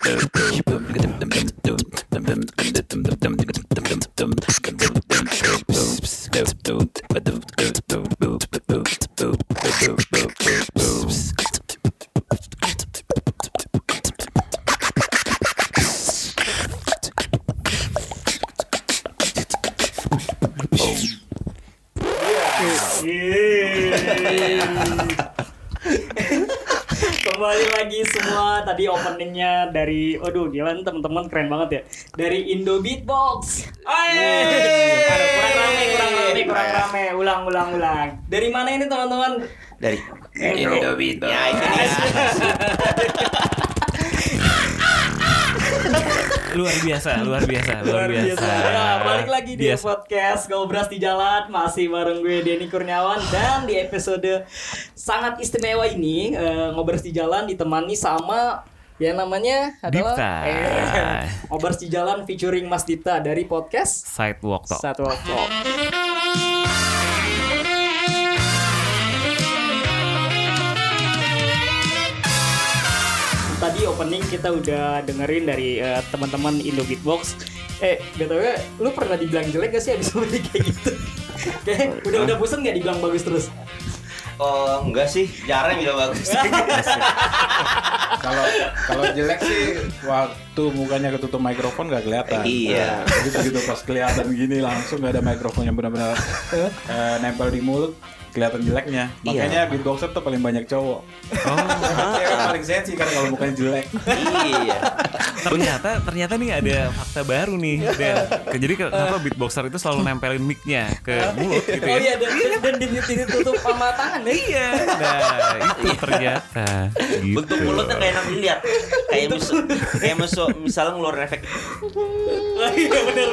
Facebook. Kembali lagi semua tadi openingnya dari aduh gila teman-teman keren banget ya. Dari Indo Beatbox. Aduh, kurang rame, kurang rame, kurang rame. Ulang, ulang, ulang. Dari mana ini teman-teman? dari Indo beatbox ya dia luar biasa, luar biasa, luar biasa. Ya, balik lagi di Biasa. podcast Gobras di Jalan masih bareng gue Denny Kurniawan dan di episode sangat istimewa ini eh, Ngobras di Jalan ditemani sama yang namanya adalah Dipta. eh, Ngobras di Jalan featuring Mas Dipta dari podcast Sidewalk Talk. Satu Waktu. Tadi opening kita udah dengerin dari eh, teman-teman Indo Beatbox. Eh, btw, lu pernah dibilang jelek gak sih abis opening kayak gitu? Kayak udah udah bosen gak dibilang bagus terus? oh enggak sih jarang bilang bagus Kalau kalau jelek sih waktu mukanya ketutup mikrofon gak kelihatan. Iya. Nah, Begitu begitu pas kelihatan gini langsung gak ada mikrofon yang benar-benar eh, nempel di mulut kelihatan jeleknya. Iya. Makanya beatboxer tuh paling banyak cowok. Oh, Dia kan paling sensi kan kalau mukanya jelek. iya ternyata ternyata nih ada fakta baru nih. Dan jadi kenapa beatboxer itu selalu nempelin mic-nya ke mulut gitu Oh ya? iya, dan, dan, dan ditutup sama tangan ya? Iya. Nah, itu ternyata. Gitu. bentuk mulutnya kayak enak dilihat kayak musuh kayak musuh misalnya ngeluarin efek Oh, iya bener.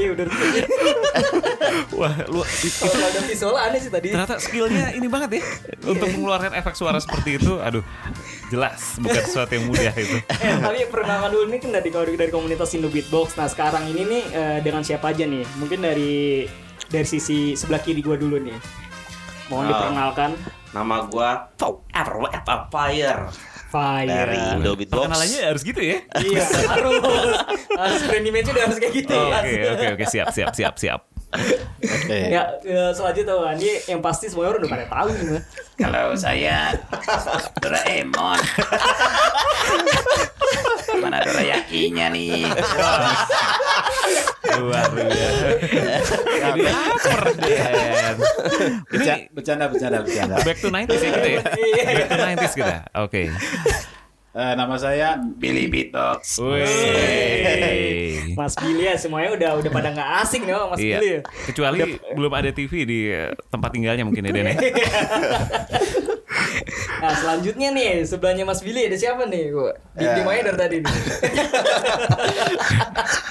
Iya udah. Wah, lu itu Kalau ada visual aneh sih tadi. ternyata skillnya ini banget ya untuk mengeluarkan efek suara seperti itu. Aduh, jelas bukan sesuatu yang mudah itu. Eh, tapi perkenalan dulu nih kan dari dari komunitas Indo Beatbox. Nah sekarang ini nih eh, dengan siapa aja nih? Mungkin dari dari sisi sebelah kiri gua dulu nih. Mohon Ah. diperkenalkan. nama gua Pow Fire Fire. dari Indo Beatbox Perkenalannya harus gitu ya. Iya harus harus brand image udah harus kayak gitu Oh, ya. Oke, oke, oke, siap, siap, siap, siap. Ya, eh, selanjutnya tuh ini yang pasti semua orang udah pada tahu nih. Kalau saya Doraemon. Mana Dorayakinya nih? Luar biasa. Jadi lapar Den. Bercanda bercanda bercanda. back to 90s ya kita ya? Back to 90s kita. Oke. Eh, nama saya Billy. Wih. Mas Billy ya semuanya udah udah pada nggak asing nih Mas Iya. Billy. ya. Kecuali belum ada TV di eh, tempat tinggalnya mungkin ya Den ya. Nah selanjutnya nih sebelahnya Mas Billy ada siapa nih? Gua di Ya. di mana dari tadi nih?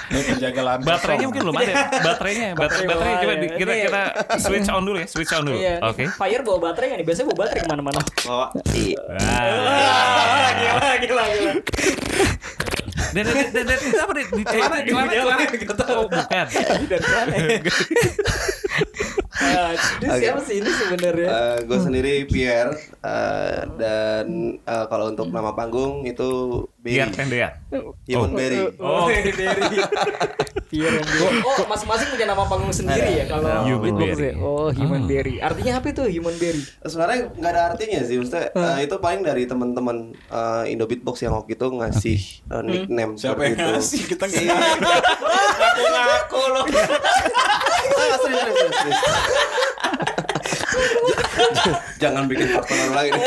ini penjaga lahan Baterainya mungkin belum ada. Baterainya, bat Baterai baterai coba di- kita Ini- kita switch on dulu ya, switch on dulu. Iya. nih, Oke. Fire bawa baterai nggak nih? Biasanya bawa baterai ke mana-mana. oh iya Ah. Ah, gila, gila, gila. Dan dan dan apa deh? Di celana, Eh, celana, di celana. celana. Oh, bukan. Ini ya? Ah, ini siapa sih ini sebenarnya? gue Eh, sendiri Pierre eh, dan eh, kalau untuk nama panggung itu Berry, tendean. Human Berry. Oh, Berry. Pierre and Berry. Oh, masing-masing punya nama panggung sendiri ya kalau Human beatbox Berry. Oh, Human Ah. Berry. Artinya apa itu Human Berry? Sebenarnya nggak ada artinya sih, maksudnya eh, itu paling dari teman-teman eh, Indo Beatbox yang waktu itu ngasih eh, nickname Siapa seperti yang itu. ngasih kita nggak Iya. ngaku lo Ah, serius, serius, serius. Jangan bikin faktor lain.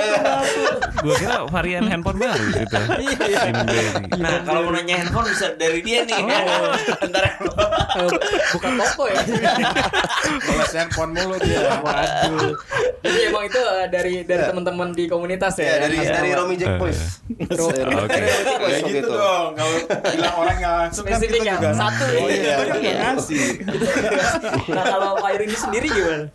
Gue kira varian handphone baru gitu. Inberry. Nah, kalau mau nanya handphone bisa dari dia nih. Ntar bukan toko ya Balas handphone mulu dia. waduh jadi emang itu eh, dari dari teman-teman di komunitas ya Ya dari yang dari. Romi Jack Boys. Dari Romi Oke. Boys Ya gitu itu. dong. Kalau bilang orang nggak langsung kan kita ya, juga satu Oh ya. iya, juga Iya. ngasih. nah kalau Fire ini sendiri gimana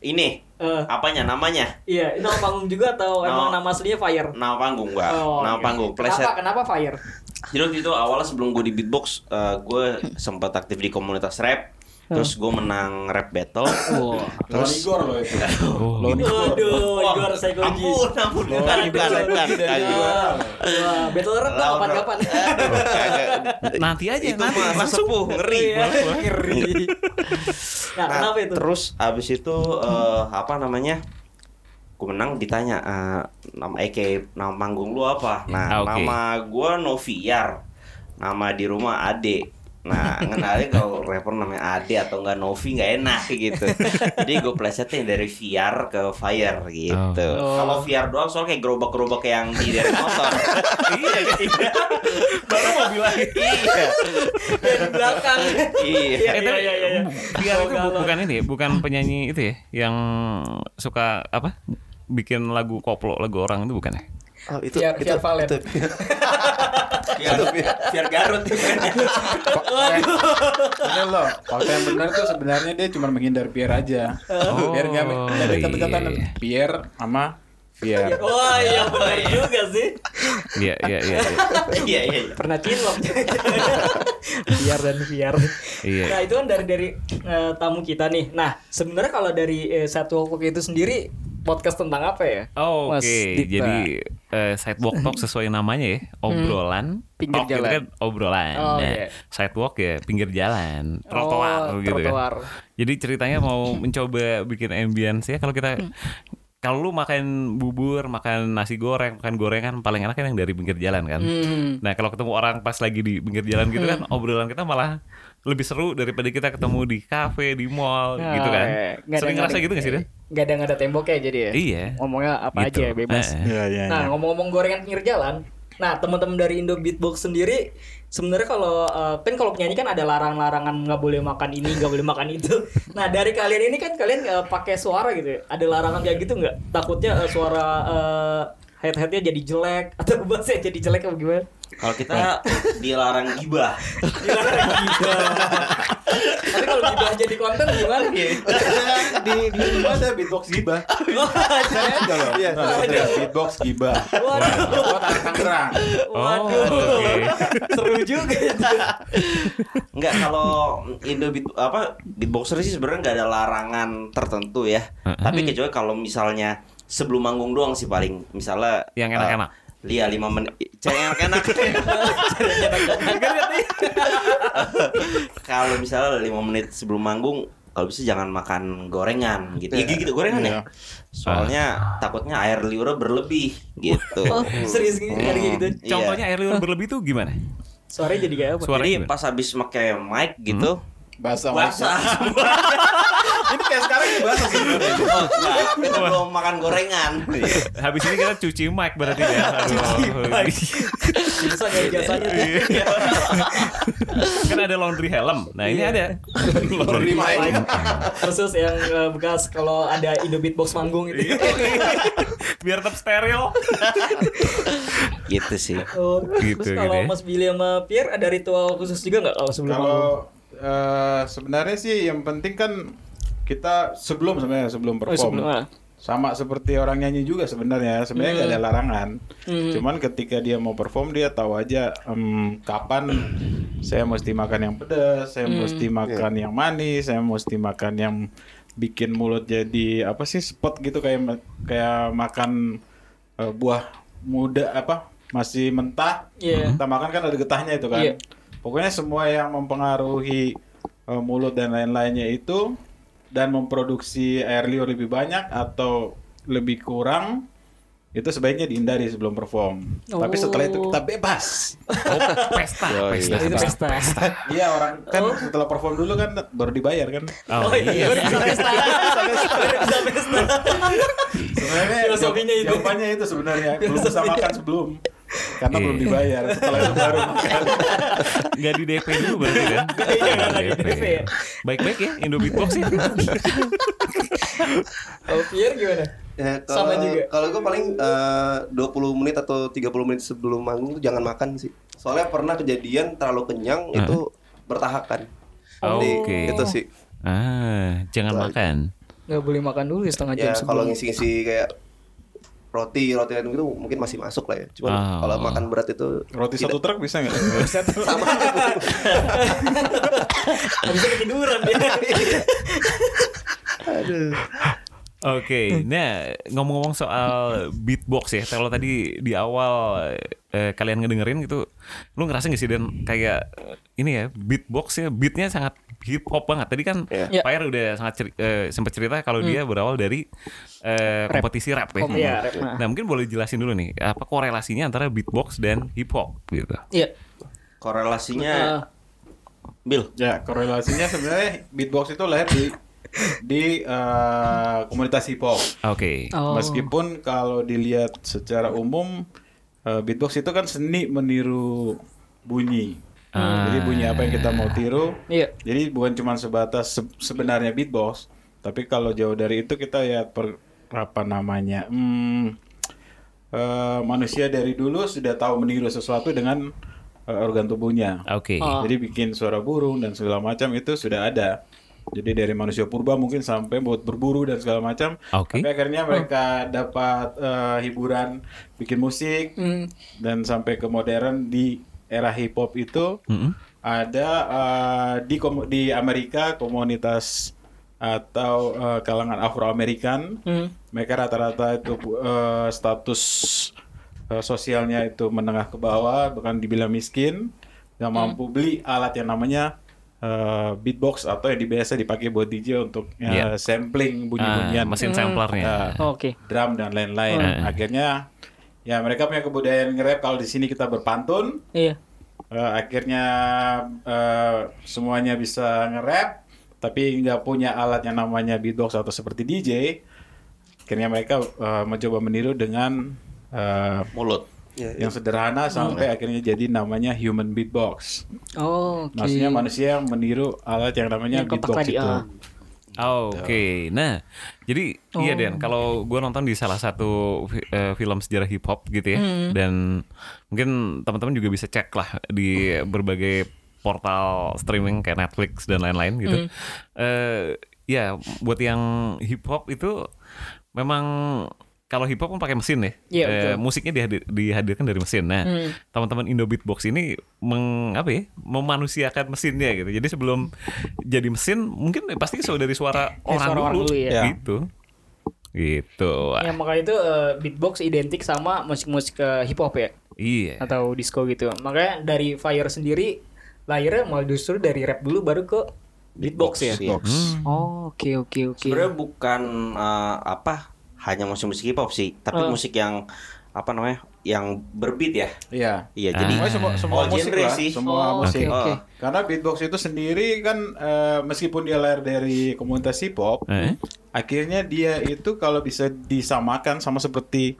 Ini Eh, apanya namanya? iya nama panggung juga atau emang No. nama aslinya Fire Nama panggung gua. Nama oke. panggung. kenapa Pleset. kenapa Fire Jadi waktu itu awalnya sebelum gue di beatbox, eh, gue sempat aktif di komunitas rap. Terus gue menang rap battle. Wah. Lawan Igor loh itu. Oh, Lawan Igor. Waduh, Wah, Igor Psychology. Ampun, ampun, bukan, bukan, bukan. Wah, battle rap Lawan kapan-kapan. Aduh, nanti aja Itu nanti langsung. sepuh, ngeri. Iya, ngeri. Nah, Nah, kenapa itu? Terus abis itu eh, apa namanya? Gue menang ditanya eh, nama Eke nama panggung lu apa? Nah, Ah, nama gue Noviar. Nama di rumah Ade. Nah, ngenalin kalau rapper namanya Ade atau enggak Novi nggak enak gitu. Jadi gue plesetnya dari VR ke Fire gitu. Oh. Kalau VR doang soalnya kayak gerobak-gerobak yang di dari motor. iya, iya. Baru mau bilang. iya. Dari belakang. Iya. Eh, iya, iya, iya. Biar Oh, itu galau. bukan ini ya, bukan penyanyi itu ya yang suka apa? Bikin lagu koplo lagu orang itu bukan ya? Oh, itu Biar- itu Valen. itu. Biar, biar Garut. Ini loh, fakta yang benar tuh sebenarnya dia cuma menghindar Pierre aja. Oh, Biar nggak nggak ada kata-kata iya. Pierre sama Pierre. Wah, iya benar juga sih. Iya iya iya. iya. Iya, iya. iya. Pernah cinlok. biar dan biar. Iya. Nah, itu kan dari dari eh, tamu kita nih. Nah, sebenarnya kalau dari eh, satu Walk itu sendiri podcast tentang apa ya? Oh, Oke, Dikta. jadi eh, sidewalk talk sesuai namanya ya, obrolan. Pinggir Talk itu jalan. kan obrolan. Oh, Nah, iya. sidewalk ya pinggir jalan, trotoar Oh, gitu trotoar. kan. Jadi ceritanya mau mencoba bikin ambience ya kalau kita kalau lu makan bubur, makan nasi goreng, makan gorengan paling enak kan yang dari pinggir jalan kan. Hmm. Nah, kalau ketemu orang pas lagi di pinggir jalan gitu kan obrolan kita malah lebih seru daripada kita ketemu di kafe, di mall Ah, gitu kan. iya. Ada- Sering ngerasa gitu gak sih, Dan? Nggak ada nggak ada temboknya jadi ya. Iya. Ngomongnya apa Gitu. aja bebas. Eh, eh. Iya iya. Nah, ngomong-ngomong gorengan pinggir jalan. Nah, teman-teman dari Indo Beatbox sendiri sebenarnya kalau eh, kan kalau penyanyi kan ada larang-larangan nggak boleh makan ini, nggak boleh makan itu. Nah, dari kalian ini kan kalian eh, pakai suara gitu ya. Ada larangan kayak gitu nggak? Takutnya eh, suara eh, head-headnya jadi jelek atau bassnya jadi jelek apa gimana? Kalau kita dilarang gibah. Dilarang gibah. Tapi kalau gibah jadi konten gimana? di di rumah ada beatbox gibah. Saya ada loh. Iya, Nah, ada beatbox gibah. Waduh. Buat anak Tangerang. Oh, Waduh. oke. Seru juga itu. Enggak kalau Indo beat apa beatboxer sih sebenarnya nggak ada larangan tertentu ya. Tapi kecuali kalau misalnya sebelum manggung doang sih paling misalnya Yang enak-enak. Iya lima menit Cari yang enak Kalau misalnya lima menit sebelum manggung kalau bisa jangan makan gorengan gitu. Ya, gitu gorengan ya. Soalnya takutnya air liurnya berlebih gitu. Oh, serius gini kayak gitu. Iya. Contohnya air liur berlebih tuh gimana? Suaranya jadi kayak apa? Suara- Jadi gimana? pas habis pakai mic gitu, Basah. basah. Ini kayak basah sebenarnya. Oh, enggak, kita belum makan gorengan. Habis ini kita cuci mic berarti ya. Aduh. Bisa nggak jasanya? Iya. kan ada laundry helm. Nah, ini Iya. ada laundry mic. Khusus yang eh, bekas kalau ada Indo Beatbox manggung itu. Biar tetap steril. gitu sih. Oh, Gitu, terus gitu kalau ya. Mas Billy sama Pierre ada ritual khusus juga nggak kalau sebelum Kalau eh, sebenarnya sih yang penting kan kita sebelum sebenarnya sebelum Oh, perform sebelum, ah. sama seperti orang nyanyi juga sebenarnya sebenarnya nggak ada larangan Hmm. cuman ketika dia mau perform dia tahu aja em, kapan saya mesti makan yang pedas saya Hmm. mesti makan yang manis saya mesti makan yang bikin mulut jadi apa sih spot gitu kayak kayak makan eh, buah muda apa masih mentah Iya. kita makan kan ada getahnya itu kan Iya. pokoknya semua yang mempengaruhi eh, mulut dan lain-lainnya itu dan memproduksi air liur lebih banyak atau lebih kurang itu sebaiknya dihindari sebelum perform. Tapi setelah itu kita bebas. Oh, pesta. Yoi. pesta. Itu pesta. Iya orang kan setelah perform dulu kan baru dibayar kan. Oh, Oh iya, iya. bisa pesta. Bisa pesta. Sebenarnya Filosofinya itu. Jawabannya itu sebenarnya belum bisa makan sebelum karena belum dibayar. Setelah itu baru makan. Nggak di DP dulu berarti kan? Iya, nggak di DP ya. Baik-baik ya Indo Beatbox ya. Kalau Pierre gimana? Ya, Sama kalau juga. kalau gue paling eh, 20 menit atau 30 menit sebelum manggung tuh jangan makan sih. Soalnya pernah kejadian terlalu kenyang itu bertahakan. Jadi, Oke. itu sih. Ah, jangan aja. makan. Nggak boleh makan dulu ya setengah jam Ya kalau sebelum. ngisi-ngisi kayak roti, roti lain gitu mungkin masih masuk lah ya. Cuman Ah. kalau makan berat itu Roti tidak. satu truk bisa nggak? sama. Bisa ketiduran dia. Oke, nah ngomong-ngomong soal beatbox ya, kalau tadi di awal eh, kalian ngedengerin gitu, lu ngerasa gak sih dan kayak eh, ini ya beatbox ya beatnya sangat hip hop banget. Tadi kan Iya. Iya. Fire udah sangat ceri- eh, sempat cerita kalau dia berawal dari eh, kompetisi rap ya. Oh, iya, rap. Nah mungkin boleh jelasin dulu nih apa korelasinya antara beatbox dan hip hop gitu. Iya. Korelasinya Ah, Bill. Ya korelasinya sebenarnya beatbox itu lahir di di eh, komunitas hip hop. Oke. Oh. Meskipun kalau dilihat secara umum eh, beatbox itu kan seni meniru bunyi. Ah. Jadi bunyi apa yang kita mau tiru. Iya. Jadi bukan cuma sebatas se- sebenarnya beatbox, tapi kalau jauh dari itu kita lihat per, apa namanya, hmm, eh, manusia dari dulu sudah tahu meniru sesuatu dengan organ tubuhnya. Oke. Oh. Jadi bikin suara burung dan segala macam itu sudah ada. Jadi dari manusia purba mungkin sampai buat berburu dan segala macam. Oke. Tapi akhirnya mereka dapat eh, hiburan bikin musik Hmm. dan sampai ke modern di era hip hop itu Mm-mm. ada eh, di di Amerika komunitas atau eh, kalangan Afro-Amerikan Hmm. mereka rata-rata itu eh, status eh, sosialnya itu menengah ke bawah bahkan dibilang miskin nggak mampu beli alat yang namanya eh, beatbox atau yang biasa dipakai buat DJ untuk eh, Iya. sampling bunyi-bunyian mesin samplernya. Ah, Oh, Oke. drum dan lain-lain Hmm. akhirnya ya mereka punya kebudayaan nge-rap kalau di sini kita berpantun Iya. Eh, akhirnya eh, semuanya bisa nge-rap tapi nggak punya alat yang namanya beatbox atau seperti DJ akhirnya mereka eh, mencoba meniru dengan eh, Mulut. Ya, yang sederhana sampai akhirnya jadi namanya human beatbox. Oh, oke. maksudnya manusia yang meniru alat yang namanya Yang beatbox itu. ah. Oh, Oke, nah jadi iya Dan, kalau gue nonton di salah satu eh, film sejarah hip hop gitu ya, dan mungkin teman-teman juga bisa cek lah di berbagai portal streaming kayak Netflix dan lain-lain gitu. Eh, ya, buat yang hip hop itu memang kalau hip hop kan pakai mesin ya, Iya, Eh, betul. musiknya dihadir- dihadirkan dari mesin. Nah, Hmm. teman-teman Indo Beatbox ini meng apa ya memanusiakan mesinnya gitu jadi sebelum jadi mesin mungkin pasti sudah dari suara Eh, orang suara orang dulu, dulu ya. gitu gitu Ya makanya itu eh, beatbox identik sama musik-musik eh, hip hop ya iya atau disco gitu. Makanya dari Fire sendiri lahirnya malah justru dari rap dulu baru ke beatbox, ya. Iya. Oh, oke oke oke. Sebenarnya bukan eh, apa hanya musik-musik hip hop sih, tapi Oh. musik yang apa namanya? yang berbeat ya. Iya. Iya, Ah. jadi Pokoknya semua semua all musik lah, sih. semua Oh, musik. oke, oke. Oh. Karena beatbox itu sendiri kan eh, meskipun dia lahir dari komunitas hip hop, Eh? akhirnya dia itu kalau bisa disamakan sama seperti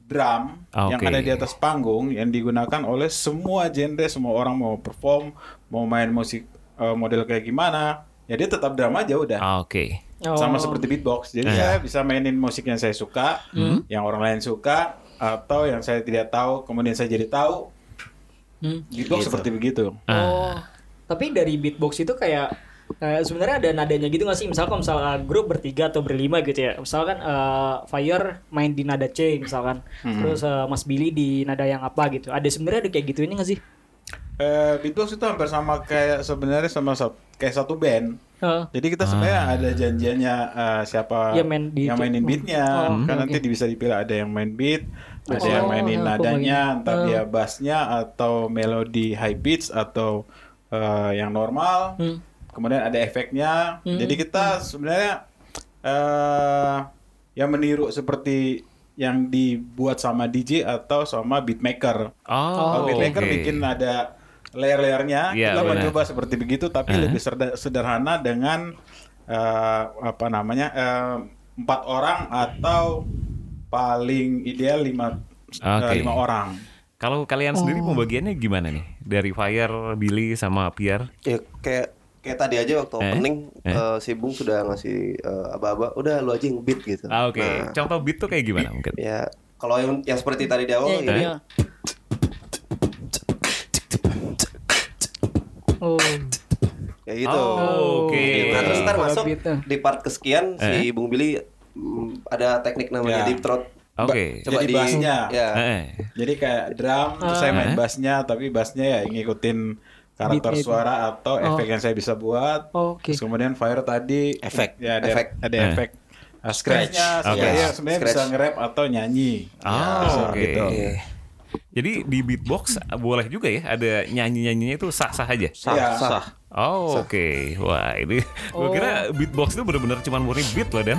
drum Ah, yang ada di atas panggung yang digunakan oleh semua genre, semua orang mau perform, mau main musik eh, model kayak gimana, ya dia tetap drum aja udah. Ah, oke Oh. Sama seperti beatbox. Jadi Iya. saya bisa mainin musik yang saya suka, Hmm. yang orang lain suka, atau yang saya tidak tahu, kemudian saya jadi tahu. Hmm. Beatbox seperti begitu. Oh. Tapi dari beatbox itu kayak eh, sebenarnya ada nadanya gitu nggak sih? Misalkan misalnya grup bertiga atau berlima gitu ya. Misalkan eh, Fire main di nada C misalkan. Terus eh, Mas Billy di nada yang apa gitu. Ada sebenarnya ada kayak gitu ini nggak sih? Eh, beatbox itu hampir sama kayak sebenarnya sama sa- kayak satu band. Jadi kita sebenarnya ada janjiannya eh, siapa Ya, main di yang itu. mainin beatnya. Oh, kan oke, nanti bisa dipilih ada yang main beat, ada yang Oh, mainin aku nadanya, entah Oh. dia bassnya atau melodi high pitch atau eh, yang normal. Hmm. Kemudian ada efeknya. Jadi kita sebenarnya eh yang meniru seperti yang dibuat sama DJ atau sama beatmaker. oh, Kalau beatmaker oke. bikin ada layer-layernya, Iya, kita benar. mencoba seperti begitu, tapi Uh-huh. lebih serda- sederhana dengan eh, apa namanya eh, empat orang atau paling ideal lima eh, Oke. lima orang. Kalau kalian sendiri Oh. pembagiannya gimana nih? Dari Fire, Billy sama Pierre? Ya kayak kayak tadi aja waktu Eh? opening Eh? eh, si Bung sudah ngasih eh, aba-aba, udah lu aja yang beat gitu. Ah, Oke, Nah, contoh beat tuh kayak gimana mungkin? ya kalau yang yang seperti tadi di awal Ya, ini jadi ya. Oh. ya gitu. Oh, oke. Nah, terus ntar masuk beatnya. di part kesekian si Bung Billy mm, ada teknik namanya Ya. deep throat. Oke. Coba Jadi di bassnya. Ya. Eh, Jadi kayak drum, terus saya main Eh. bassnya, tapi bassnya ya ngikutin karakter Beat itu. suara atau efek yang saya bisa buat. Oh, oke. Terus kemudian Fire tadi Efek. ya ada Efek. ada Eh. efek uh, scratch-nya. Oke. Saya sebenarnya bisa Scratch. nge-rap atau nyanyi. Oh, Bisa oke. gitu. Jadi di beatbox boleh juga ya ada nyanyi-nyanyinya itu sah-sah aja. Sah, Iya. sah. Oh, oke. Wah, ini gua kira beatbox itu bener-bener cuma murni beat loh, Dan.